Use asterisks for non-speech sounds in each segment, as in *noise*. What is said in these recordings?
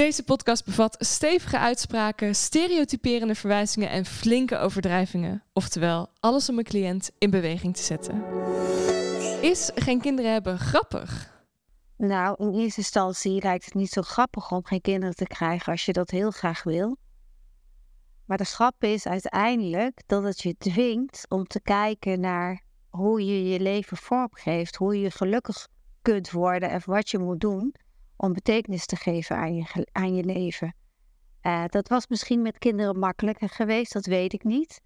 Deze podcast bevat stevige uitspraken, stereotyperende verwijzingen en flinke overdrijvingen. Oftewel, alles om een cliënt in beweging te zetten. Is geen kinderen hebben grappig? Nou, in eerste instantie lijkt het niet zo grappig om geen kinderen te krijgen als je dat heel graag wil. Maar de grap is uiteindelijk dat het je dwingt om te kijken naar hoe je je leven vormgeeft, hoe je gelukkig kunt worden en wat je moet doen om betekenis te geven aan je, aan je leven. Uh, dat was misschien met kinderen makkelijker geweest, dat weet ik niet.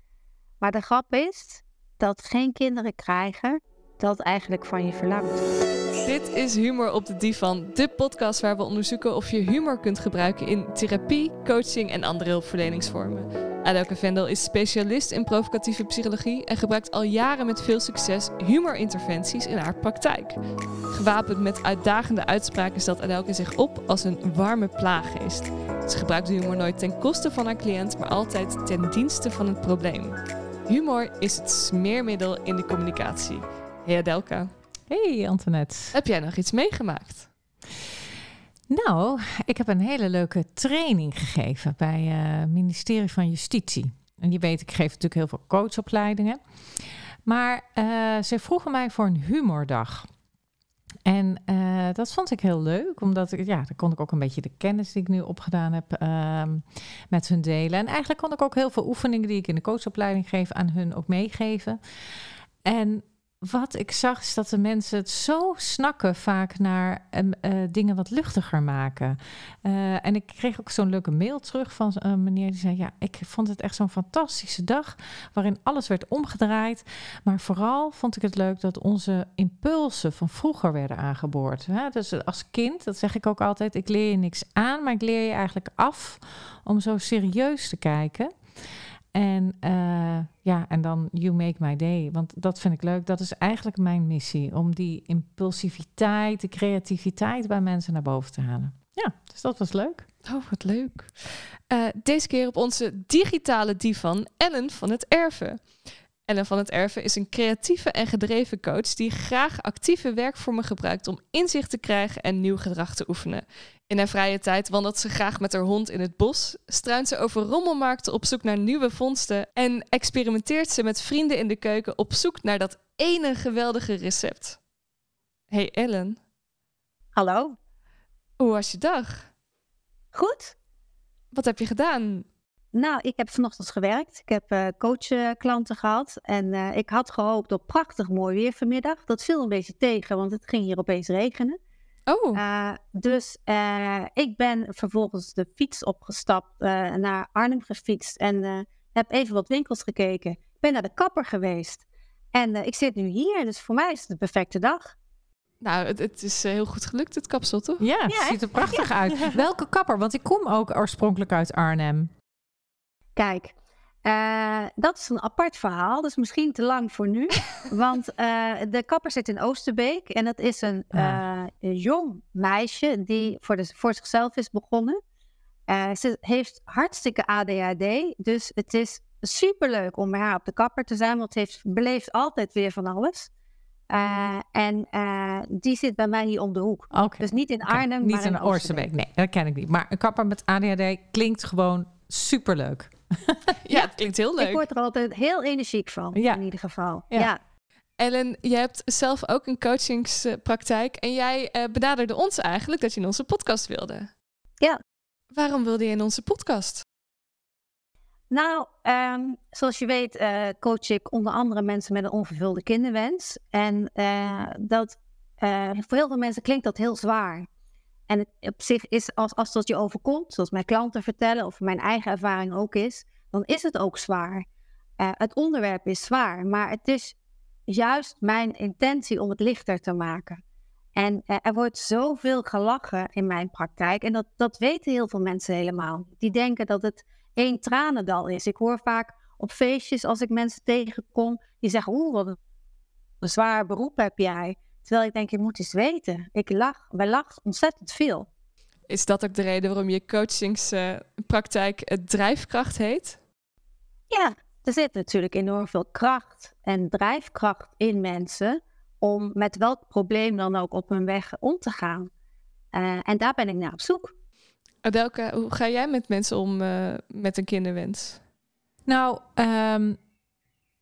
Maar de grap is dat geen kinderen krijgen dat eigenlijk van je verlangt. Dit is Humor op de Divan, de podcast waar we onderzoeken of je humor kunt gebruiken in therapie, coaching en andere hulpverleningsvormen. Adelke Vendel is specialist in provocatieve psychologie en gebruikt al jaren met veel succes humorinterventies in haar praktijk. Gewapend met uitdagende uitspraken stelt Adelke zich op als een warme plaaggeest. Ze gebruikt humor nooit ten koste van haar cliënt, maar altijd ten dienste van het probleem. Humor is het smeermiddel in de communicatie. Hey Adelka. Hey Antoinette. Heb jij nog iets meegemaakt? Nou, ik heb een hele leuke training gegeven bij het uh, ministerie van Justitie. En je weet, ik geef natuurlijk heel veel coachopleidingen. Maar uh, ze vroegen mij voor een humordag. En uh, dat vond ik heel leuk, omdat ik, ja, dan kon ik ook een beetje de kennis die ik nu opgedaan heb ehm, met hun delen. En eigenlijk kon ik ook heel veel oefeningen die ik in de coachopleiding geef aan hun ook meegeven. En wat ik zag is dat de mensen het zo snakken vaak naar uh, dingen wat luchtiger maken. Uh, en ik kreeg ook zo'n leuke mail terug van een meneer die zei: Ja, ik vond het echt zo'n fantastische dag waarin alles werd omgedraaid. Maar vooral vond ik het leuk dat onze impulsen van vroeger werden aangeboord. Hè? Dus als kind, dat zeg ik ook altijd: ik leer je niks aan, maar ik leer je eigenlijk af om zo serieus te kijken. En uh, ja, en dan You Make My Day. Want dat vind ik leuk. Dat is eigenlijk mijn missie. Om die impulsiviteit, de creativiteit bij mensen naar boven te halen. Ja, dus dat was leuk. Oh, wat leuk. Uh, deze keer op onze digitale divan Ellen van het Erven. Ellen van het Erven is een creatieve en gedreven coach die graag actieve werkvormen gebruikt om inzicht te krijgen en nieuw gedrag te oefenen. In haar vrije tijd wandelt ze graag met haar hond in het bos, struint ze over rommelmarkten op zoek naar nieuwe vondsten en experimenteert ze met vrienden in de keuken op zoek naar dat ene geweldige recept. Hey Ellen. Hallo. Hoe was je dag? Goed. Wat heb je gedaan? Nou, ik heb vanochtend gewerkt. Ik heb uh, coachklanten gehad. En uh, ik had gehoopt op prachtig mooi weer vanmiddag. Dat viel een beetje tegen, want het ging hier opeens regenen. Oh. Uh, dus ik ben vervolgens de fiets opgestapt, naar Arnhem gefietst. En heb even wat winkels gekeken. Ik ben naar de kapper geweest. En ik zit nu hier, dus voor mij is het de perfecte dag. Nou, het, het is heel goed gelukt, het kapsel, toch? Ja, het ja, ziet er prachtig ja. uit. Welke kapper? Want ik kom ook oorspronkelijk uit Arnhem. Kijk, uh, dat is een apart verhaal. Is misschien te lang voor nu. *laughs* want uh, de kapper zit in Oosterbeek. En dat is een, uh, een jong meisje die voor, de, voor zichzelf is begonnen. ze heeft hartstikke ADHD. Dus het is superleuk om bij haar op de kapper te zijn. Want ze heeft, beleeft altijd weer van alles. en die zit bij mij hier om de hoek. Okay. Dus niet in Arnhem, okay. maar niet in Oosterbeek. Nee, dat ken ik niet. Maar een kapper met ADHD klinkt gewoon superleuk. *laughs* ja, ja, het klinkt heel leuk. Ik word er altijd heel energiek van, ja. in ieder geval. Ja. ja. Ellen, je hebt zelf ook een coachingspraktijk en jij uh, benaderde ons eigenlijk dat je in onze podcast wilde. Ja. Waarom wilde je in onze podcast? Nou, um, zoals je weet uh, coach ik onder andere mensen met een onvervulde kinderwens. En uh, dat, voor heel veel mensen klinkt dat heel zwaar. En op zich is, als, als dat je overkomt, zoals mijn klanten vertellen, of mijn eigen ervaring ook is, dan is het ook zwaar. Uh, het onderwerp is zwaar, maar het is juist mijn intentie om het lichter te maken. En uh, er wordt zoveel gelachen in mijn praktijk. En dat, dat weten heel veel mensen helemaal. Die denken dat het één tranendal is. Ik hoor vaak op feestjes, als ik mensen tegenkom, die zeggen: Oeh, wat een zwaar beroep heb jij. Terwijl ik denk, je moet eens weten. Ik lach, wij lachen ontzettend veel. Is dat ook de reden waarom je coachingspraktijk uh, drijfkracht heet? Ja, er zit natuurlijk enorm veel kracht en drijfkracht in mensen om met welk probleem dan ook op hun weg om te gaan. Uh, en daar ben ik naar op zoek. Adelke, hoe ga jij met mensen om uh, met een kinderwens? Nou, um,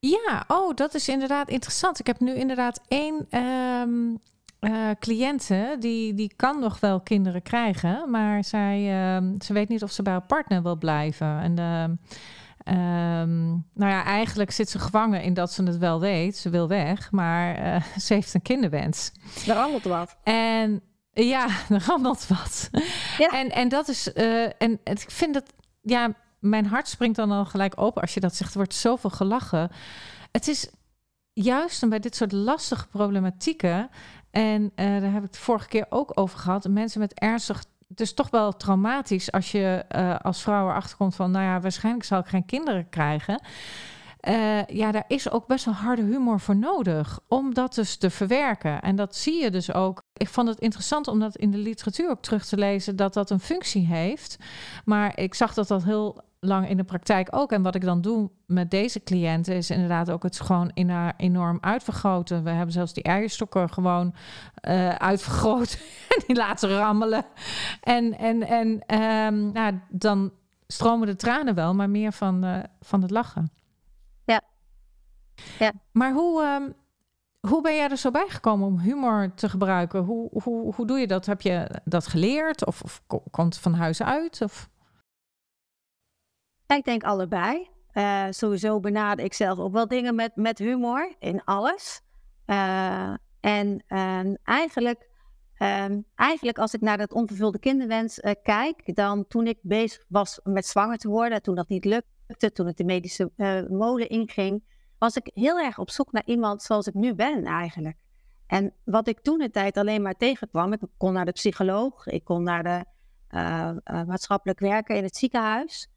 ja, oh, dat is inderdaad interessant. Ik heb nu inderdaad één um, uh, cliënte die, die kan nog wel kinderen krijgen, maar zij, uh, ze weet niet of ze bij haar partner wil blijven. En uh, nou ja, eigenlijk zit ze gevangen in dat ze het wel weet. Ze wil weg, maar uh, *laughs* ze heeft een kinderwens. Er rammelt wat. En ja, *laughs* er rammelt wat. Ja. En, en dat is, uh, en ik vind dat, ja, mijn hart springt dan al gelijk open als je dat zegt. Er wordt zoveel gelachen. Het is juist bij dit soort lastige problematieken. En uh, daar heb ik het vorige keer ook over gehad. Mensen met ernstig. Het is toch wel traumatisch als je uh, als vrouw erachter komt van, nou ja, waarschijnlijk zal ik geen kinderen krijgen. Uh, ja, daar is ook best wel harde humor voor nodig om dat dus te verwerken. En dat zie je dus ook. Ik vond het interessant om dat in de literatuur ook terug te lezen, dat dat een functie heeft. Maar ik zag dat dat heel lang in de praktijk ook. En wat ik dan doe met deze cliënten is inderdaad ook het gewoon in haar enorm uitvergroten. We hebben zelfs die eierstokken gewoon uh, uitvergroot *laughs* en die laten rammelen. En, en, en um, nou, dan stromen de tranen wel, maar meer van, uh, van het lachen. Ja. Maar hoe, um, hoe ben jij er zo bij gekomen om humor te gebruiken? Hoe, hoe, hoe doe je dat? Heb je dat geleerd of, of komt het van huis uit? Of? Ik denk allebei. Uh, sowieso benader ik zelf ook wel dingen met, met humor in alles. Uh, en uh, eigenlijk, ehm, eigenlijk als ik naar dat onvervulde kinderwens eh, kijk, dan toen ik bezig was met zwanger te worden, toen dat niet lukte, toen het de medische molen inging, was ik heel erg op zoek naar iemand zoals ik nu ben eigenlijk. En wat ik toen de tijd alleen maar tegenkwam, ik kon naar de psycholoog, ik kon naar de maatschappelijk werker in het ziekenhuis.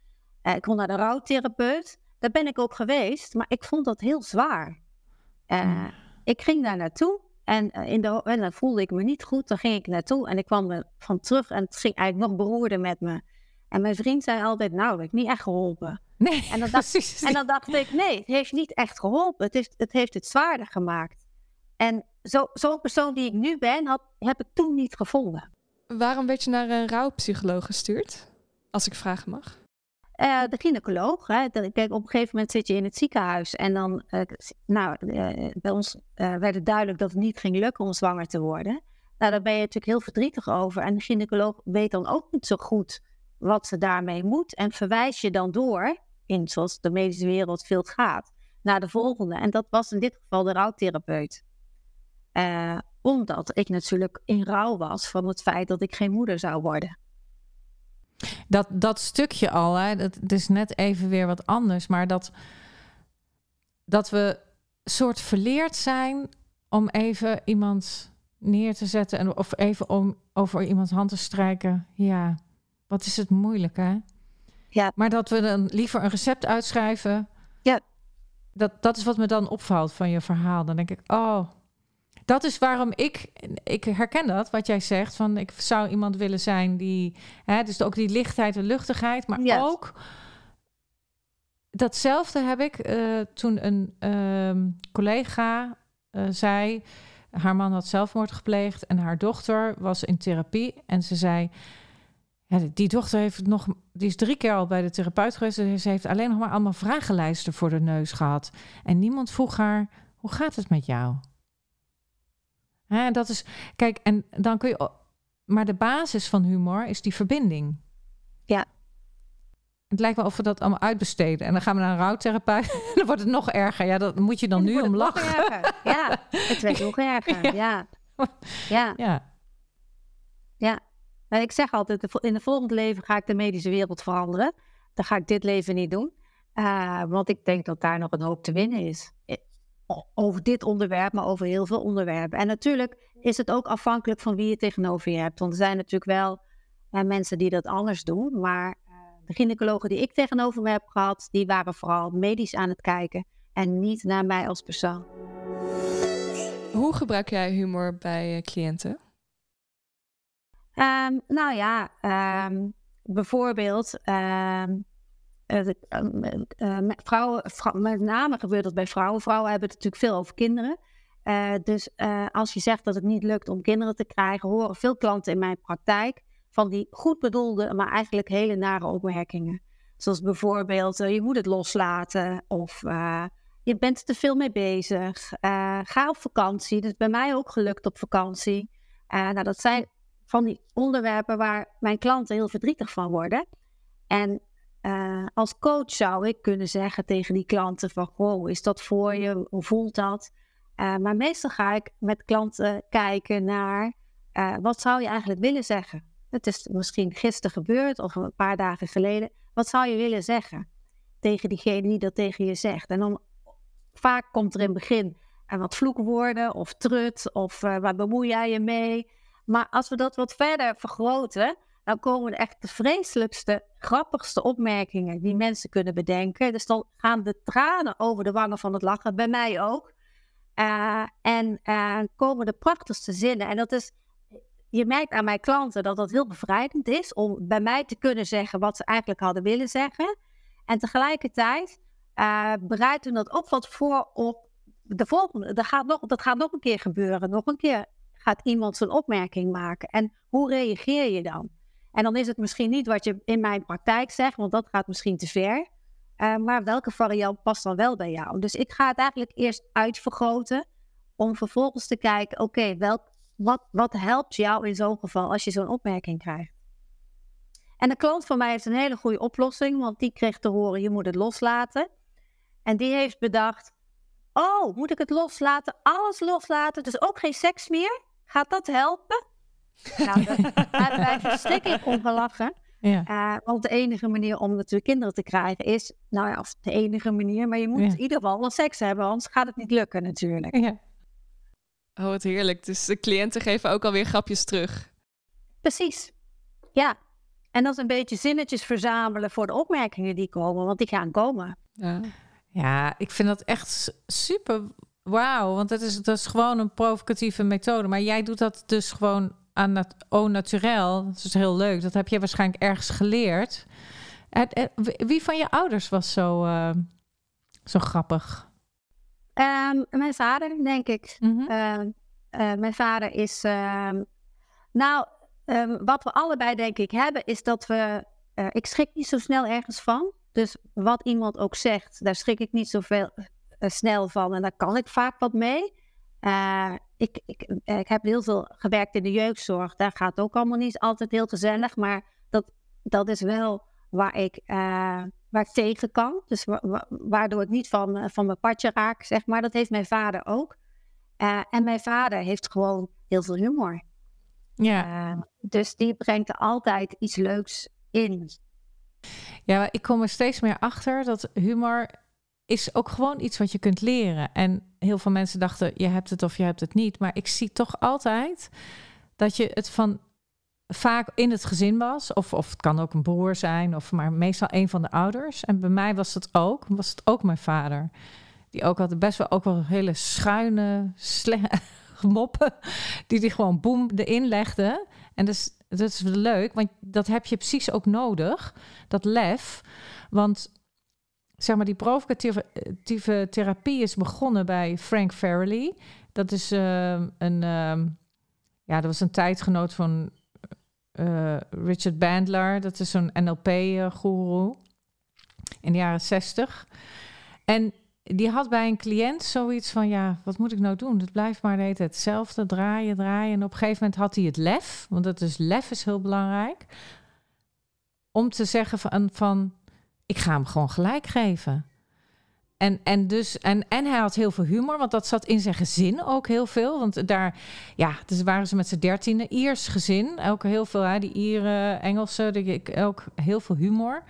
Uh, ik kon naar de rouwtherapeut. Daar ben ik ook geweest, maar ik vond dat heel zwaar. Uh, mm. Ik ging daar naartoe en, in de, en dan voelde ik me niet goed. Dan ging ik naartoe en ik kwam er van terug en het ging eigenlijk nog beroerder met me. En mijn vriend zei altijd, nou, dat heb ik niet echt geholpen. Nee, en dan *laughs* dacht, en dan dacht ik, nee, het heeft niet echt geholpen. Het heeft het, heeft het zwaarder gemaakt. En zo'n zo persoon die ik nu ben, had, heb ik toen niet gevonden. Waarom werd je naar een rouwpsycholoog gestuurd? Als ik vragen mag. Uh, de gynaecoloog. Hè. Kijk, op een gegeven moment zit je in het ziekenhuis en dan, uh, nou, uh, bij ons werd het duidelijk dat het niet ging lukken om zwanger te worden. Nou, daar ben je natuurlijk heel verdrietig over. En de gynaecoloog weet dan ook niet zo goed wat ze daarmee moet en verwijs je dan door, in zoals de medische wereld veel gaat, naar de volgende. En dat was in dit geval de rouwtherapeut. omdat ik natuurlijk in rouw was van het feit dat ik geen moeder zou worden. Dat, dat stukje al, hè, dat, is net even weer wat anders, maar dat, dat we soort verleerd zijn om even iemand neer te zetten en, of even om over iemands hand te strijken. Ja, wat is het moeilijk, hè? Ja. Maar dat we dan liever een recept uitschrijven. Ja. Dat, dat is wat me dan opvalt van je verhaal. Dan denk ik, oh, dat is waarom ik, ik herken dat, wat jij zegt, van ik zou iemand willen zijn die, hè, dus ook die lichtheid en luchtigheid, maar ook datzelfde heb ik uh, toen een uh, collega uh, zei, haar man had zelfmoord gepleegd en haar dochter was in therapie en ze zei, ja, die dochter heeft nog, die is drie keer al bij de therapeut geweest. en ze heeft alleen nog maar allemaal vragenlijsten voor de neus gehad. En niemand vroeg haar: hoe gaat het met jou? Hè, dat is, kijk, en dan kun je. Maar de basis van humor is die verbinding. Ja. Het lijkt wel of we dat allemaal uitbesteden. En dan gaan we naar een rouwtherapeut. *laughs* dan wordt het nog erger. Ja, dat moet je dan, nu om lachen. Ja, het werd *laughs* nog erger. Ja. Ja. *laughs* Ja. ja. En ik zeg altijd, in de volgende leven ga ik de medische wereld veranderen. Dan ga ik dit leven niet doen. Uh, want ik denk dat daar nog een hoop te winnen is over dit onderwerp, maar over heel veel onderwerpen. En natuurlijk is het ook afhankelijk van wie je tegenover je hebt. Want er zijn natuurlijk wel uh, mensen die dat anders doen. Maar de gynaecologen die ik tegenover me heb gehad, die waren vooral medisch aan het kijken en niet naar mij als persoon. Hoe gebruik jij humor bij cliënten? Um, nou ja, um, bijvoorbeeld. Uh, uh, vrouwen, met name gebeurt dat bij vrouwen. Vrouwen hebben het natuurlijk veel over kinderen. dus als je zegt dat het niet lukt om kinderen te krijgen, horen veel klanten in mijn praktijk van die goed bedoelde, maar eigenlijk hele nare opmerkingen. Zoals bijvoorbeeld, je moet het loslaten of je bent te veel mee bezig. ga op vakantie. Dat is bij mij ook gelukt op vakantie. nou, dat zijn van die onderwerpen waar mijn klanten heel verdrietig van worden. En uh, als coach zou ik kunnen zeggen tegen die klanten van, goh, is dat voor je? Hoe voelt dat? Uh, maar meestal ga ik met klanten kijken naar, uh, wat zou je eigenlijk willen zeggen? Het is misschien gisteren gebeurd of een paar dagen geleden. Wat zou je willen zeggen tegen diegene die dat tegen je zegt? En dan vaak komt er in het begin wat vloekwoorden of trut of waar bemoei jij je mee? Maar als we dat wat verder vergroten, dan komen er echt de vreselijkste, grappigste opmerkingen die mensen kunnen bedenken. Dus dan gaan de tranen over de wangen van het lachen, bij mij ook. Uh, en uh, komen de prachtigste zinnen. En dat is, je merkt aan mijn klanten dat dat heel bevrijdend is om bij mij te kunnen zeggen wat ze eigenlijk hadden willen zeggen. En tegelijkertijd uh, bereiden dat ook wat voor op de volgende. Dat gaat, nog, dat gaat nog een keer gebeuren. Nog een keer gaat iemand zijn opmerking maken. En hoe reageer je dan? En dan is het misschien niet wat je in mijn praktijk zegt, want dat gaat misschien te ver. Uh, maar welke variant past dan wel bij jou? Dus ik ga het eigenlijk eerst uitvergroten om vervolgens te kijken, oké, okay, wat, wat helpt jou in zo'n geval als je zo'n opmerking krijgt? En de klant van mij heeft een hele goede oplossing, want die kreeg te horen, je moet het loslaten. En die heeft bedacht, oh, moet ik het loslaten? Alles loslaten, dus ook geen seks meer? Gaat dat helpen? Nou, *laughs* daar wij verschrikkelijk om gelachen. Ja. Uh, want de enige manier om natuurlijk kinderen te krijgen is, nou ja, of de enige manier, maar je moet in ieder geval wel seks hebben, anders gaat het niet lukken natuurlijk. Ja. Oh, wat heerlijk. Dus de cliënten geven ook alweer grapjes terug. Precies. Ja. En dat is een beetje zinnetjes verzamelen voor de opmerkingen die komen, want die gaan komen. Ja, ja ik vind dat echt super wauw, want dat is, dat is gewoon een provocatieve methode. Maar jij doet dat dus gewoon aan het au naturel. Dat is heel leuk. Dat heb je waarschijnlijk ergens geleerd. Wie van je ouders was zo, uh, zo grappig? Um, mijn vader, denk ik. Mm -hmm. uh, uh, mijn vader is. Ehm, nou, um, wat we allebei, denk ik, hebben, is dat we. Eh, ik schrik niet zo snel ergens van. Dus wat iemand ook zegt, daar schrik ik niet zoveel snel van. En daar kan ik vaak wat mee. Uh, ik, ik, eh, ik heb heel veel gewerkt in de jeugdzorg. Daar gaat ook allemaal niet altijd heel gezellig. Maar dat, dat is wel waar ik, uh, waar ik tegen kan. Dus wa waardoor ik niet van, van mijn padje raak, zeg maar. Dat heeft mijn vader ook. en mijn vader heeft gewoon heel veel humor. Ja. dus die brengt er altijd iets leuks in. Ja, ik kom er steeds meer achter dat humor is ook gewoon iets wat je kunt leren. En heel veel mensen dachten, je hebt het of je hebt het niet. Maar ik zie toch altijd dat je het van vaak in het gezin was. Of, of het kan ook een broer zijn, of maar meestal een van de ouders. En bij mij was het ook, was het ook mijn vader. Die ook had best wel ook wel hele schuine *laughs* moppen. Die die gewoon boem erin legde. En dus, dat is leuk, want dat heb je precies ook nodig. Dat lef. Want zeg maar, die provocatieve therapie is begonnen bij Frank Farrelly. Dat is uh, een, uh, ja, dat was een tijdgenoot van uh, Richard Bandler. Dat is zo'n NLP-goeroe in de jaren zestig. En die had bij een cliënt zoiets van, ja, wat moet ik nou doen? Het blijft maar hetzelfde, draaien, draaien. En op een gegeven moment had hij het lef, want dat is lef is heel belangrijk, om te zeggen van, van ik ga hem gewoon gelijk geven. En, en, dus, en, en hij had heel veel humor, want dat zat in zijn gezin ook heel veel. Want daar, ja, dus waren ze met z'n dertiende, Iers gezin. Ook heel veel, hè, die Ieren, Engelsen, ook heel veel humor.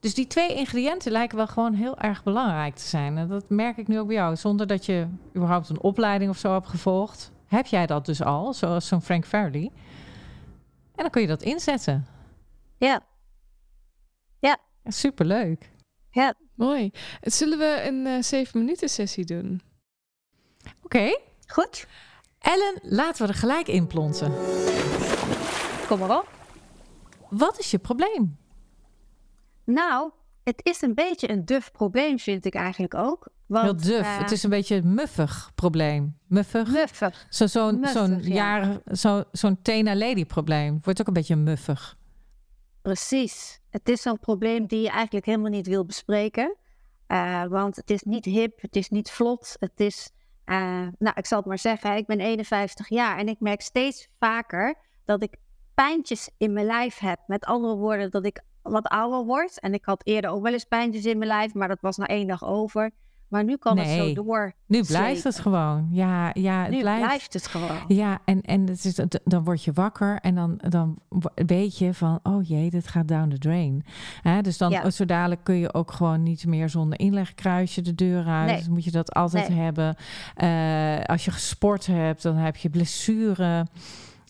Dus die twee ingrediënten lijken wel gewoon heel erg belangrijk te zijn. En dat merk ik nu ook bij jou. Zonder dat je überhaupt een opleiding of zo hebt gevolgd, heb jij dat dus al, zoals zo'n Frank Farley. En dan kun je dat inzetten. Ja, Superleuk. Ja. Mooi. Zullen we een uh, zeven minuten sessie doen? Oké. Goed. Ellen, laten we er gelijk in plonsen. Kom maar op. Wat is je probleem? Nou, het is een beetje een duf probleem, vind ik eigenlijk ook. Want, Heel duf. eh, het is een beetje een muffig probleem. Muffig. muffig. Zo, zo'n Muffig, ja. zo, zo'n Tena Lady probleem. Wordt ook een beetje muffig. Precies. Het is zo'n probleem die je eigenlijk helemaal niet wil bespreken. Eh, want het is niet hip, het is niet vlot. Het is, eh, nou, ik zal het maar zeggen, ik ben 51 jaar en ik merk steeds vaker dat ik pijntjes in mijn lijf heb. Met andere woorden, dat ik wat ouder word. En ik had eerder ook wel eens pijntjes in mijn lijf, maar dat was na één dag over. Maar nu kan het Nee. zo door. Nu blijft het gewoon. Ja, ja het Nu blijft. blijft het gewoon. Ja, en, en het is, dan word je wakker en dan, dan weet je van, oh jee, dit gaat down the drain. Dus dan Ja. zo dadelijk kun je ook gewoon niet meer zonder inlegkruisje de deur uit. Nee. Dus moet je dat altijd Nee. hebben. Eh, als je gesport hebt, dan heb je blessure.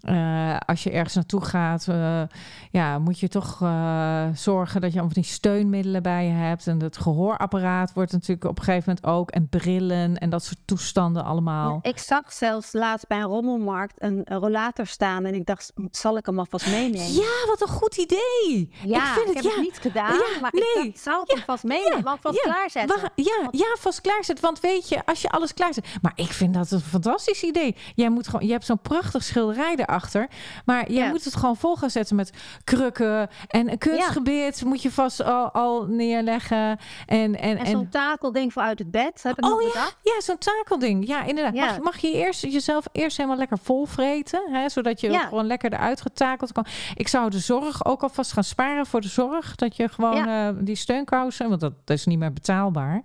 Eh, als je ergens naartoe gaat, eh, ja, moet je toch eh, zorgen dat je allemaal die steunmiddelen bij je hebt. En het gehoorapparaat wordt natuurlijk op een gegeven moment ook. En brillen en dat soort toestanden allemaal. Ik zag zelfs laatst bij een rommelmarkt een, een rollator staan en ik dacht, zal ik hem alvast meenemen? Ja, wat een goed idee. Ja, ik vind het, heb ja. het niet gedaan, Ja, maar nee. ik dacht, zal ik hem vast meenemen? want vast klaarzetten. Wa- ja, ja, vast klaarzet. Want weet je, als je alles klaarzet. Maar ik vind dat een fantastisch idee. Jij moet gewoon, je hebt zo'n prachtig schilderij erachter. Maar jij Ja. moet het gewoon vol gaan zetten met krukken. En een kunstgebied moet je vast al, al neerleggen. En, en, En zo'n takelding voor uit het bed, heb ik Oh nog ja, ja, zo'n takelding. Ja, inderdaad. Ja. Mag, mag je eerst jezelf eerst helemaal lekker vol vreten, hè, zodat je Ja. gewoon lekker eruit getakeld kan. Ik zou de zorg ook alvast gaan sparen voor de zorg, dat je gewoon eh, die steunkousen, want dat, dat is niet meer betaalbaar.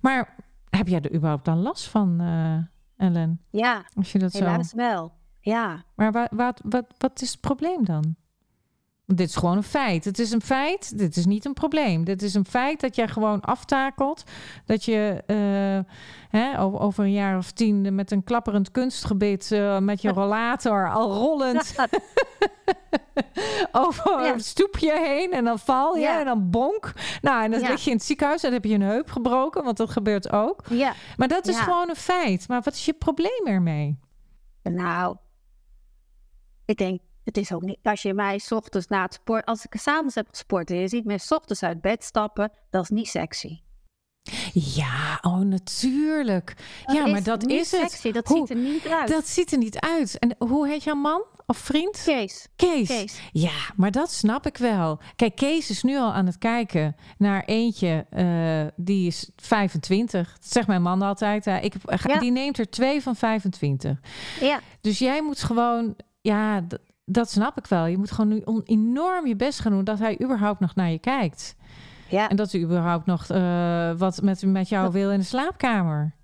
Maar heb jij er überhaupt dan last van, eh, Ellen? Ja, Als je dat zo. helaas wel. Ja, Maar wat, wat, wat, wat is het probleem dan? Want dit is gewoon een feit. Het is een feit. Dit is niet een probleem. Dit is een feit dat jij gewoon aftakelt. Dat je eh, hè, over, over een jaar of tien met een klapperend kunstgebied eh, met je *laughs* rollator al rollend *laughs* over Ja. een stoepje heen en dan val je Ja. en dan bonk. Nou, en dan lig je in het ziekenhuis en dan heb je een heup gebroken, want dat gebeurt ook. ja. Maar dat is gewoon een feit. Maar wat is je probleem ermee? Nou, ik denk, het is ook niet, als je mij 's ochtends na het sport, als ik s'avonds heb gesport en je ziet mij 's ochtends uit bed stappen, dat is niet sexy. Ja, oh natuurlijk. ja, maar dat is het. sexy, dat Hoe- ziet er niet uit. Dat ziet er niet uit. En hoe heet jouw man of vriend? Kees, Kees. Kees. Ja, maar dat snap ik wel. Kijk, Kees is nu al aan het kijken naar eentje eh, die is 25. Dat zegt mijn man altijd. hè. ik, heb- Ja. Die neemt er twee van 25. Ja, Dus jij moet gewoon, ja, dat snap ik wel. Je moet gewoon nu enorm je best gaan doen dat hij überhaupt nog naar je kijkt. ja, En dat hij überhaupt nog eh, wat met, met jou wil in de slaapkamer.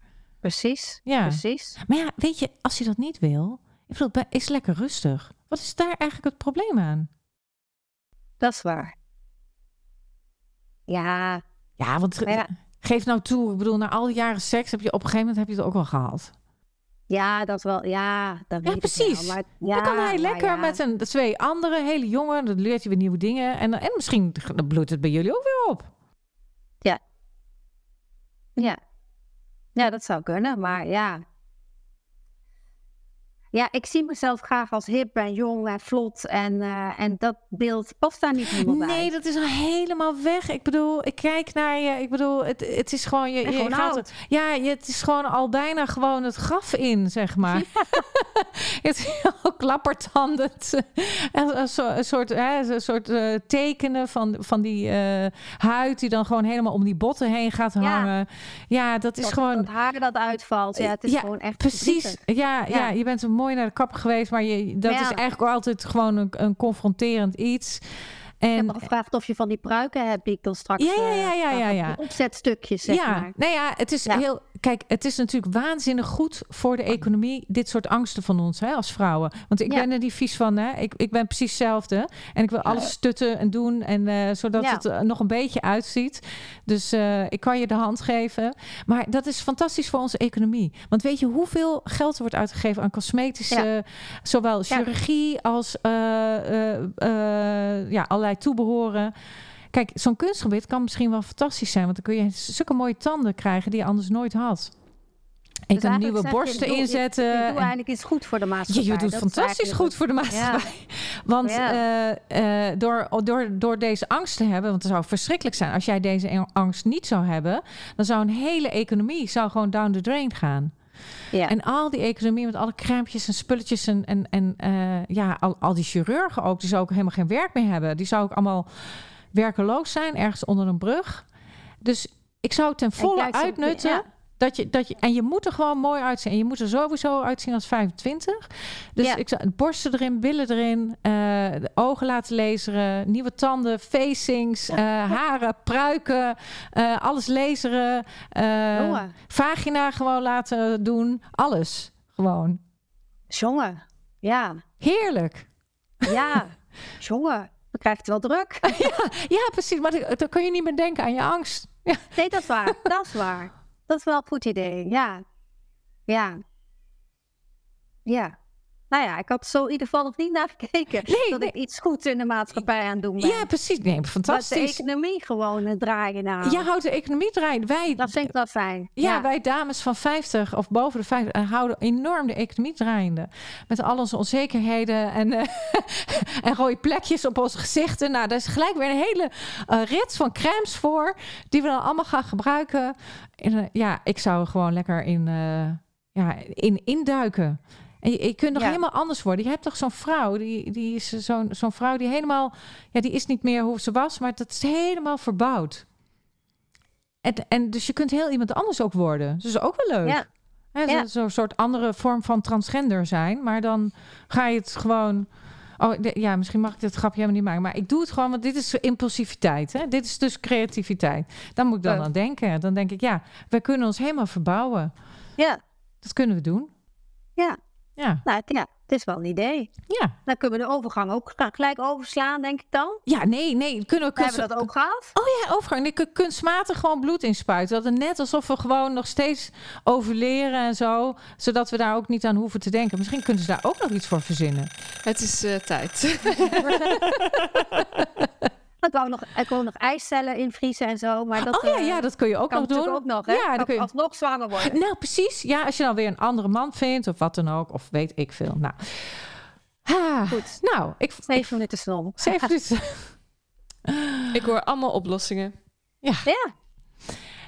precies. Ja. Precies. Maar ja, weet je, als je dat niet wil, ik bedoel, is lekker rustig. Wat is daar eigenlijk het probleem aan? Dat is waar. Ja, Ja, want ja. geef nou toe, ik bedoel, na al die jaren seks heb je op een gegeven moment heb je het ook wel gehad. Ja, dat wel. Ja, dat Ja, precies. wel. Maar, ja, dan kan hij lekker ja. met een twee andere hele jongen, dan leert hij weer nieuwe dingen en, en misschien dan bloeit het bij jullie ook weer op. Ja. ja, dat zou kunnen, maar ja. Ja, ik zie mezelf graag als hip en jong en vlot. En, eh, en dat beeld past daar niet helemaal bij. Nee, dat is al helemaal weg. Ik bedoel, ik kijk naar je. Ik bedoel, het, het is gewoon je. Je gewoon gaat, oud. ja, je, het is gewoon al bijna gewoon het graf in, zeg maar. *laughs* het is al klappertandend. En een, soort- een soort, hè, een soort eh, tekenen van, van die eh, huid die dan gewoon helemaal om die botten heen gaat hangen. Ja, dat is gewoon. dat haar dat uitvalt. Ja, het is Ja, gewoon echt Precies, ja, ja. Ja. je bent een mooi naar de kapper geweest, maar je, dat ja. is eigenlijk altijd gewoon een, een confronterend iets. Ik En, heb me gevraagd of je van die pruiken hebt die ik dan straks... Ja, ja, eh, ja, ja, van ja, ja. Opzetstukjes, zeg ja, maar. nou ja, het is Ja. heel. Kijk, het is natuurlijk waanzinnig goed voor de economie, dit soort angsten van ons hè, als vrouwen. Want ik Ja. ben er niet vies van, hè? Ik, ik ben precies hetzelfde. En ik wil alles stutten en doen, en, eh, zodat het er nog een beetje uitziet. Dus eh, ik kan je de hand geven. Maar dat is fantastisch voor onze economie. Want weet je hoeveel geld er wordt uitgegeven aan cosmetische, zowel chirurgie als eh, eh, eh, ja, allerlei toebehoren. Kijk, zo'n kunstgebied kan misschien wel fantastisch zijn, want dan kun je zulke mooie tanden krijgen die je anders nooit had. Ik Dus kan nieuwe je, borsten inzetten. Ik, ik doe en- eigenlijk iets goed voor de Ja, maatschappij. je doet Dat fantastisch goed voor de maatschappij. Want Ja. eh, eh, door, door, door deze angst te hebben, want het zou verschrikkelijk zijn als jij deze angst niet zou hebben, dan zou een hele economie zou gewoon down the drain gaan. Ja. En al die economie met alle crèmpjes en spulletjes en, en, en eh, ja, al, al die chirurgen ook, die zouden ook helemaal geen werk meer hebben. Die zouden ook allemaal werkeloos zijn, ergens onder een brug. Dus ik zou het ten volle uitnutten. ja. Dat je, dat je, en je moet er gewoon mooi uitzien. En je moet er sowieso uitzien als 25. Dus Ja. ik zou borsten erin, billen erin, de ogen laten laseren, nieuwe tanden, facings, eh, haren, pruiken, eh, alles laseren. vagina gewoon laten doen. Alles gewoon. jongen. Ja, Heerlijk. ja. *laughs* jongen, dan krijg je het wel druk. *laughs* Ja, precies. Maar dan, dan kun je niet meer denken aan je angst. Ja, Nee, dat is waar. Dat is waar. Dat is wel een goed idee. Ja. Ja. Ja. Nou ja, ik had zo in ieder geval nog niet naar gekeken. Nee, dat nee. ik iets goeds in de maatschappij aan doen ben. ja precies. Nee, Dat de fantastisch. economie gewoon draaien nou. Je houdt de economie draaien. Wij, Dat vind ik wel fijn. ja, wij dames van 50 of boven de 50 eh, houden enorm de economie draaiende. Met al onze onzekerheden en, eh, *laughs* en rode plekjes op onze gezichten. Nou, daar is gelijk weer een hele eh, rit van crèmes voor. Die we dan allemaal gaan gebruiken. En, ja, ik zou gewoon lekker in, ja, in induiken. En je, je kunt nog Ja. helemaal anders worden. Je hebt toch zo'n vrouw, die, die is zo'n zo'n vrouw die helemaal, ja, die is niet meer hoe ze was, maar dat is helemaal verbouwd. En, en dus je kunt heel iemand anders ook worden. Dus dat is ook wel leuk. Ja. Zo'n soort andere vorm van transgender zijn. Maar dan ga je het gewoon. Oh, de- ja, misschien mag ik dit grapje helemaal niet maken. Maar ik doe het gewoon, want dit is impulsiviteit. Hè? Dit is dus creativiteit. Dan moet ik dan Ja. aan denken. Dan denk ik, ja, wij kunnen ons helemaal verbouwen. Ja. Dat kunnen we doen. Ja. Ja, Nou, ja, het is wel een idee. ja. Dan kunnen we de overgang ook gelijk overslaan, denk ik dan. Ja, nee, nee. Kunnen we We hebben dat ook gehad. Oh ja, overgang. Ik kunstmatig gewoon bloed inspuiten. Dat het net alsof we gewoon nog steeds overleren en zo. Zodat we daar ook niet aan hoeven te denken. Misschien kunnen ze daar ook nog iets voor verzinnen. Het is eh, tijd. *laughs* *laughs* Ik wou nog, ik wou nog ijscellen invriezen en zo. Maar dat oh ja, eh, ja, dat kun je ook kan nog doen. ook nog, hè? Ja, dan kun je- alsnog zwanger worden. Nou, precies. Ja, als je dan weer een andere man vindt of wat dan ook. Of weet ik veel. Nou, ah, Goed. nou ik... Zeven minuten snom. Zeven *laughs* minuten. Ik hoor allemaal oplossingen. Ja,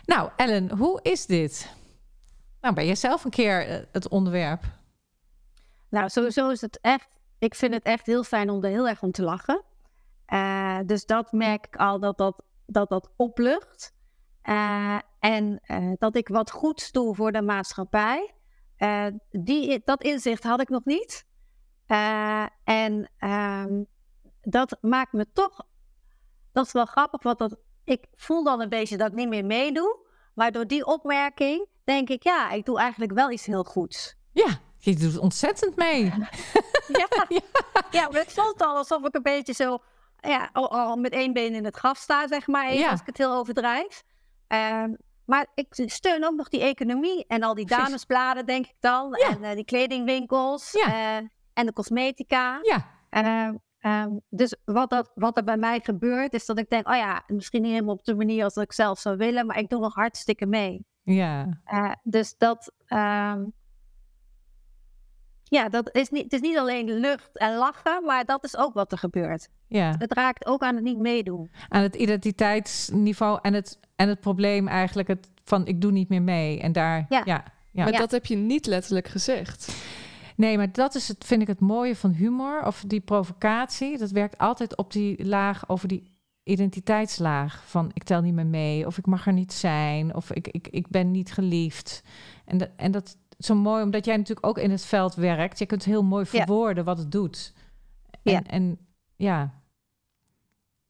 Nou, Ellen, hoe is dit? Nou, ben jij zelf een keer eh, het onderwerp? nou sowieso is het echt... Ik vind het echt heel fijn om er heel erg om te lachen. Eh, dus dat merk ik al dat dat, dat, dat oplucht. Eh, en eh, dat ik wat goeds doe voor de maatschappij. Die, dat inzicht had ik nog niet. En ehm, dat maakt me toch... Dat is wel grappig, want dat, ik voel dan een beetje dat ik niet meer meedoe. Maar door die opmerking denk ik, ja, ik doe eigenlijk wel iets heel goeds. Ja, je doet ontzettend mee. *laughs* *laughs* Ja, ja. maar het voelt al alsof ik een beetje zo, ja, al, al met één been in het graf sta, zeg maar, even, Ja. als ik het heel overdrijf. Ehm, maar ik steun ook nog die economie en al die damesbladen, denk ik dan. Ja. En eh, die kledingwinkels Ja. eh, en de cosmetica. Ja, Ehm, ehm, dus wat, dat, wat er bij mij gebeurt, is dat ik denk, oh ja, misschien niet helemaal op de manier als ik zelf zou willen, maar ik doe nog hartstikke mee. ja. Eh, dus dat, ja, dat is niet, het is niet alleen lucht en lachen, maar dat is ook wat er gebeurt. ja. Het raakt ook aan het niet meedoen. Aan het identiteitsniveau en het, en het probleem eigenlijk het van ik doe niet meer mee. En daar, ja. Ja. ja, Maar Ja. dat heb je niet letterlijk gezegd. Nee, maar dat is het, vind ik het mooie van humor of die provocatie. Dat werkt altijd op die laag, over die identiteitslaag. Van ik tel niet meer mee, of ik mag er niet zijn, of ik, ik, ik ben niet geliefd. En, dat en dat zo mooi, omdat jij natuurlijk ook in het veld werkt. Je kunt heel mooi Ja. verwoorden wat het doet. En Ja. ja, en, ja.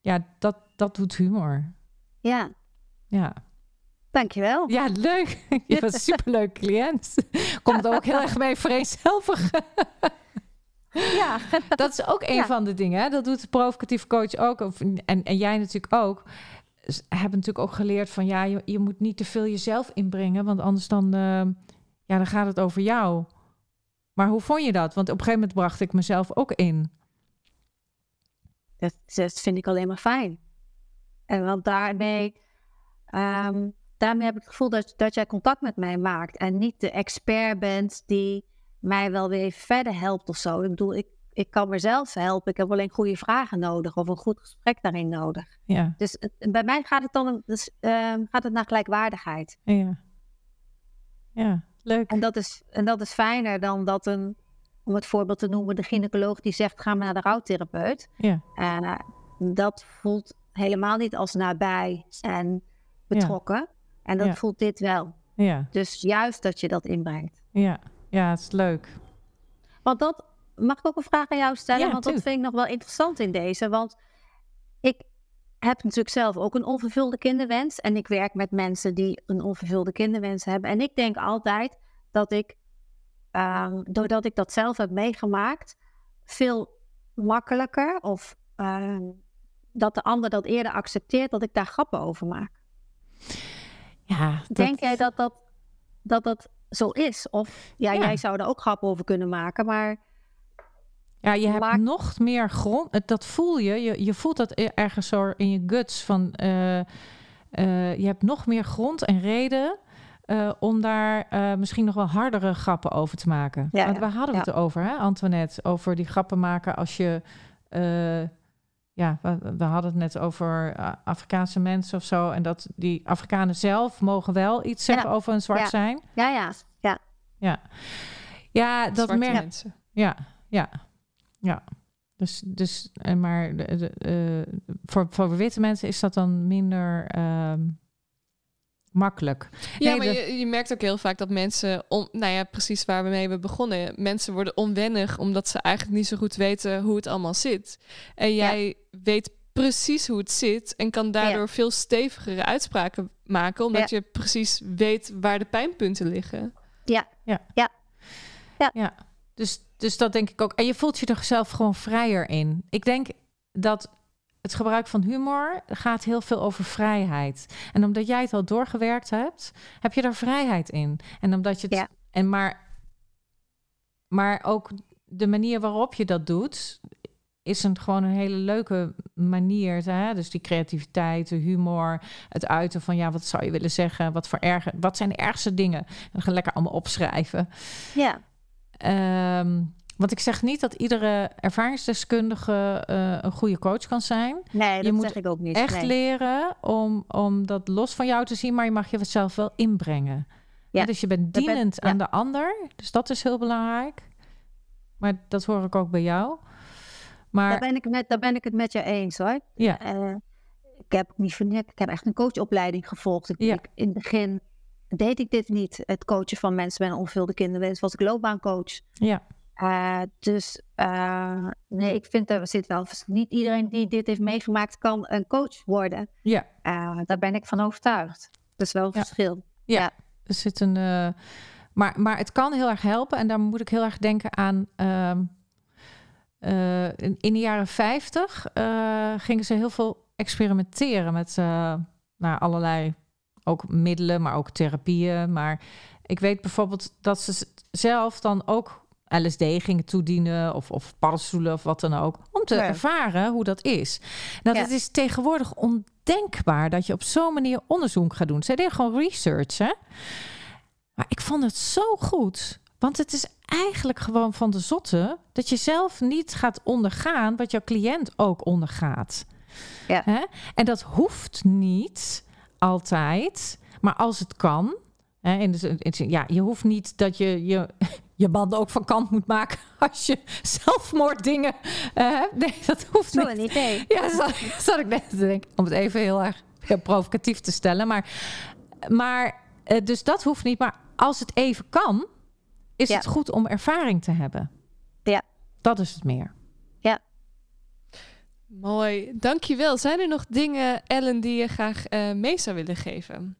ja dat, dat doet humor. Ja, Ja. dankjewel. Ja, leuk. *laughs* Je bent een superleuk cliënt. Komt ook heel erg mee vereenzelvigen. Ja, *laughs* Dat is ook een Ja. van de dingen. Hè? Dat doet de provocatieve coach ook. En, en jij natuurlijk ook. S- Hebben natuurlijk ook geleerd van... ja, je, je moet niet te veel jezelf inbrengen... want anders dan, eh, ja, dan gaat het over jou. Maar hoe vond je dat? Want op een gegeven moment bracht ik mezelf ook in. dat, dat vind ik alleen maar fijn. En want daarmee, ehm, daarmee heb ik het gevoel dat, dat jij contact met mij maakt. En niet de expert bent die mij wel weer verder helpt of zo. Ik bedoel, ik, ik kan mezelf helpen. Ik heb alleen goede vragen nodig of een goed gesprek daarin nodig. Ja. Dus bij mij gaat het dan dus, ehm, gaat het naar gelijkwaardigheid. Ja. Ja, leuk. En dat, is, en dat is fijner dan dat een, om het voorbeeld te noemen, de gynaecoloog die zegt: ga maar naar de rouwtherapeut. Ja. Uh, dat voelt helemaal niet als nabij en betrokken. En dat voelt dit wel. Ja. Dus juist dat je dat inbrengt. Ja, ja het is leuk. Want dat, mag ik ook een vraag aan jou stellen? want dat vind ik nog wel interessant in deze. Want heb natuurlijk zelf ook een onvervulde kinderwens. En ik werk met mensen die een onvervulde kinderwens hebben. En ik denk altijd dat ik, uh, doordat ik dat zelf heb meegemaakt, veel makkelijker of uh, dat de ander dat eerder accepteert, dat ik daar grappen over maak. Ja, dat... Denk jij dat dat, dat dat zo is? Of ja, ja, jij zou er ook grappen over kunnen maken, maar. Ja, je hebt nog meer grond. Dat voel je. je. Je voelt dat e-, ergens zo in je guts. Van, uh, uh, je hebt nog meer grond en reden uh, om daar misschien nog wel hardere grappen over te maken. Ja, Want waar hadden we het over, hè, Antoinette? Over die grappen maken als je ja, we, we, hadden het net over Afrikaanse mensen of zo. En dat die Afrikanen zelf mogen wel iets zeggen over een zwart ja. zijn. Ja, ja, ja. Ja, ja dat Zwarte merk mensen. Ja, ja, ja. Dus, dus en maar de, de, uh, voor, voor witte mensen is dat dan minder um, makkelijk. Ja, nee, maar de... je, je, merkt ook heel vaak dat mensen, om, nou ja, precies waar we mee hebben begonnen, mensen worden onwennig omdat ze eigenlijk niet zo goed weten hoe het allemaal zit. En jij ja. weet precies hoe het zit en kan daardoor ja. veel stevigere uitspraken maken, omdat ja. je precies weet waar de pijnpunten liggen. Ja, ja, ja. ja. ja. Dus, dus dat denk ik ook. En je voelt je er zelf gewoon vrijer in. Ik denk dat het gebruik van humor gaat heel veel over vrijheid. En omdat jij het al doorgewerkt hebt, heb je er vrijheid in. En omdat je het. Ja. En maar, maar ook de manier waarop je dat doet, is een, gewoon een hele leuke manier. Hè? Dus die creativiteit, de humor, het uiten van ja, wat zou je willen zeggen? Wat, voor erge, wat zijn de ergste dingen? En gaan lekker allemaal opschrijven. Ja. Um, want ik zeg niet dat iedere ervaringsdeskundige uh, een goede coach kan zijn. Nee, dat je moet zeg ik ook niet. echt nee. leren om, om dat los van jou te zien, maar je mag je zelf wel inbrengen. Ja. dus je bent dienend aan de ander. Dus dat is heel belangrijk. Maar dat hoor ik ook bij jou. Maar, daar, ben ik met, daar ben ik het met je eens hoor. Ja. Uh, ik heb niet ik heb echt een coachopleiding gevolgd. Ik, ja. ik, in het begin deed ik dit niet. Het coachen van mensen met een onvervulde kinderwens. Was ik loopbaancoach. Ja. Uh, dus uh, nee, ik vind er zit wel niet iedereen die dit heeft meegemaakt kan een coach worden. Ja. Uh, daar ben ik van overtuigd. Dat is wel een ja. verschil. Ja. ja. Er zit een. maar, maar het kan heel erg helpen en daar moet ik heel erg denken aan. Um, in, in, de jaren 50 gingen ze heel veel experimenteren met nou, allerlei ook middelen, maar ook therapieën. Maar ik weet bijvoorbeeld dat ze zelf dan ook LSD gingen toedienen of, of paddenstoelen of wat dan ook. Om te Ja. ervaren hoe dat is. Nou, Ja. het is tegenwoordig ondenkbaar dat je op zo'n manier onderzoek gaat doen. Zij deden gewoon research, hè? Maar ik vond het zo goed. Want het is eigenlijk gewoon van de zotte dat je zelf niet gaat ondergaan wat jouw cliënt ook ondergaat. Ja. Hè? En dat hoeft niet altijd, maar als het kan. Hè, de zin- ja, je hoeft niet dat je je, *laughs* je banden ook van kant moet maken *laughs* als je zelfmoorddingen eh, hebt. Nee, dat hoeft niet. idee. Ja, zat, *laughs* zat ik net te denken. Om het even heel erg heel provocatief te stellen. Maar, maar eh, dus dat hoeft niet. Maar als het even kan, is Ja. het goed om ervaring te hebben. Ja. Dat is het meer. Mooi, dankjewel. Zijn er nog dingen, Ellen, die je graag eh, mee zou willen geven?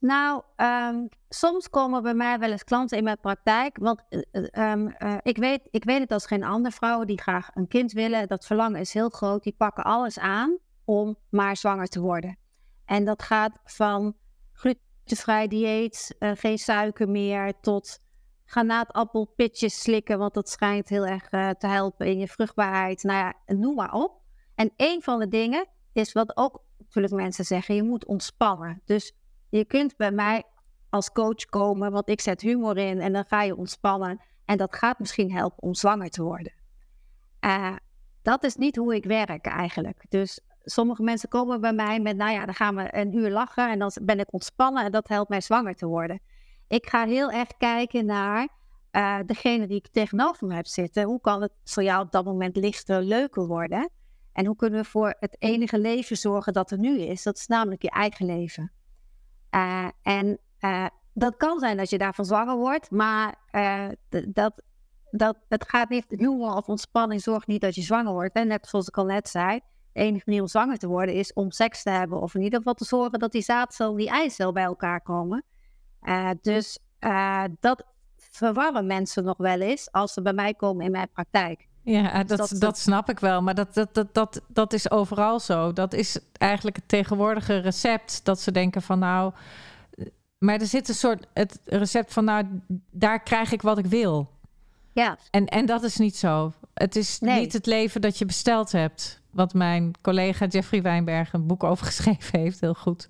Nou, ehm, soms komen bij mij wel eens klanten in mijn praktijk. Want eh, eh, ehm, eh, ik, weet, ik weet het als geen andere vrouwen die graag een kind willen. Dat verlangen is heel groot. Die pakken alles aan om maar zwanger te worden. En dat gaat van glutenvrij dieet, geen suiker meer, tot granaatappelpitjes slikken. Want dat schijnt heel erg te helpen in je vruchtbaarheid. Nou ja, noem maar op. En een van de dingen is wat ook natuurlijk mensen zeggen, je moet ontspannen. Dus Je kunt bij mij als coach komen, want ik zet humor in en dan ga je ontspannen. En dat gaat misschien helpen om zwanger te worden. Uh, dat is niet hoe ik werk eigenlijk. Dus sommige mensen komen bij mij met, nou ja, dan gaan we een uur lachen en dan ben ik ontspannen en dat helpt mij zwanger te worden. Ik ga heel erg kijken naar uh, degene die ik tegenover me heb zitten. Hoe kan het voor jou op dat moment lichter, leuker worden? En hoe kunnen we voor het enige leven zorgen dat er nu is? Dat is namelijk je eigen leven. Uh, en uh, dat kan zijn dat je daarvan zwanger wordt, maar dat, dat, het gaat niet, humor of ontspanning zorgt niet dat je zwanger wordt. En net zoals ik al net zei, de enige manier om zwanger te worden is om seks te hebben. Of in ieder geval te zorgen dat die zaadcel en die eicel bij elkaar komen. Dus dat verwarren mensen nog wel eens als ze bij mij komen in mijn praktijk. Ja, dus dat, dat, dat, snap ik wel. Maar dat, dat, dat, dat, dat is overal zo. Dat is eigenlijk het tegenwoordige recept. Dat ze denken van nou... Maar er zit een soort het recept van nou, daar krijg ik wat ik wil. Ja. En, en dat is niet zo. Het is niet het leven dat je besteld hebt. Wat mijn collega Jeffrey Wijnberg een boek over *laughs* geschreven heeft. Heel goed.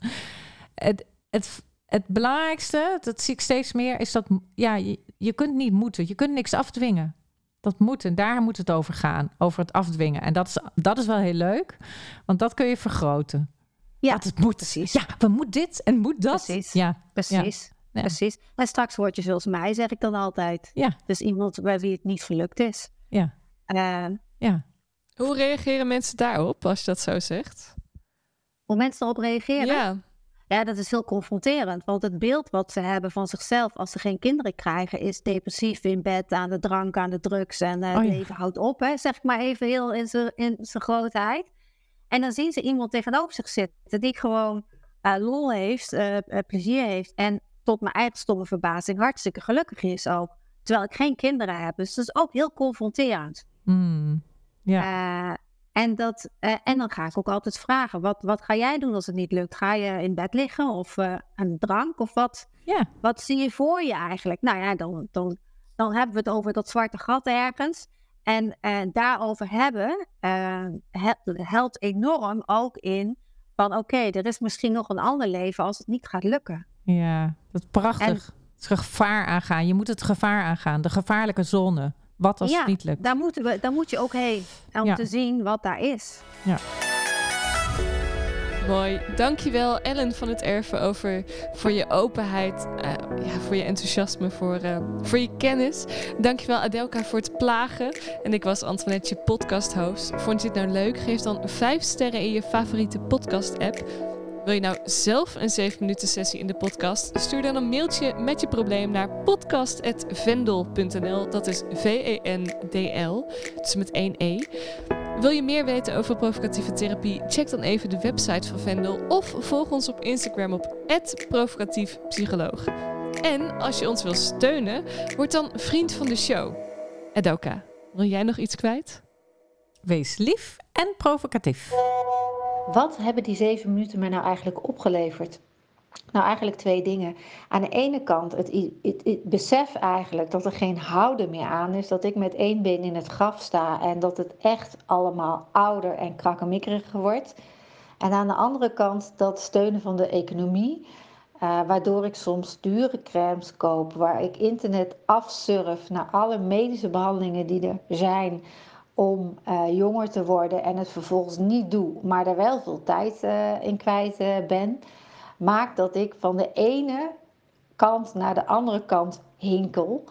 Het, het, het belangrijkste, dat zie ik steeds meer, is dat ja, je, je kunt niet moeten. Je kunt niks afdwingen. Dat moet en daar moet het over gaan, over het afdwingen. En dat is, dat is wel heel leuk, want dat kun je vergroten. Ja, dat het moet. Precies. Ja, we moet dit en moet dat. Precies. Ja, precies. Ja. Precies. En straks word je zoals mij, zeg ik dan altijd. Ja. Dus iemand bij wie het niet gelukt is. Ja. Uh, ja. Hoe reageren mensen daarop als je dat zo zegt? Hoe mensen erop reageren? Ja. Ja, dat is heel confronterend. Want het beeld wat ze hebben van zichzelf als ze geen kinderen krijgen, is depressief in bed, aan de drank, aan de drugs en uh, oh, ja. het leven houdt op. Hè, zeg ik maar even heel in zijn in grootheid. En dan zien ze iemand tegenover zich zitten die gewoon uh, lol heeft, uh, plezier heeft en tot mijn eigen stomme verbazing hartstikke gelukkig is ook. Terwijl ik geen kinderen heb. Dus dat is ook heel confronterend. Mm, ja. En, dat, uh, en dan ga ik ook altijd vragen: wat, wat ga jij doen als het niet lukt? Ga je in bed liggen of uh, aan de drank? Of wat, ja. wat zie je voor je eigenlijk? Nou ja, dan, dan, dan hebben we het over dat zwarte gat ergens. En daarover hebben helpt enorm ook in van oké, okay, er is misschien nog een ander leven als het niet gaat lukken. Ja, dat is prachtig. En, het gevaar aangaan. Je moet het gevaar aangaan. De gevaarlijke zone. Wat als ja, het niet lukt? Daar, moeten we, daar moet je ook heen. Om ja. te zien wat daar is. Ja. Mooi. Dankjewel Ellen van het Erven over voor je openheid, uh, ja, voor je enthousiasme, voor, uh, voor je kennis. Dankjewel Adelka voor het plagen. En ik was Antoinette, je podcast host. Vond je het nou leuk? Geef dan 5 sterren in je favoriete podcast app. Wil je nou zelf een 7 minuten sessie in de podcast? Stuur dan een mailtje met je probleem naar podcast.vendel.nl. Dat is V-E-N-D-L, dus met één E. Wil je meer weten over provocatieve therapie? Check dan even de website van Vendel of volg ons op Instagram op provocatiefpsycholoog. En als je ons wil steunen, word dan vriend van de show. Edoka, wil jij nog iets kwijt? Wees lief en provocatief. Wat hebben die zeven minuten mij nou eigenlijk opgeleverd? Nou, eigenlijk twee dingen. Aan de ene kant het, het, besef eigenlijk dat er geen houden meer aan is. Dat ik met één been in het graf sta en dat het echt allemaal ouder en krakkemikkeriger wordt. En aan de andere kant dat steunen van de economie. Uh, waardoor ik soms dure crèmes koop, waar ik internet afsurf naar alle medische behandelingen die er zijn om uh, jonger te worden en het vervolgens niet doe, maar er wel veel tijd uh, in kwijt uh, ben, maakt dat ik van de ene kant naar de andere kant hinkel.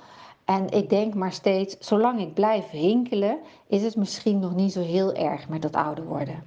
En ik denk maar steeds, zolang ik blijf hinkelen, is het misschien nog niet zo heel erg met dat ouder worden.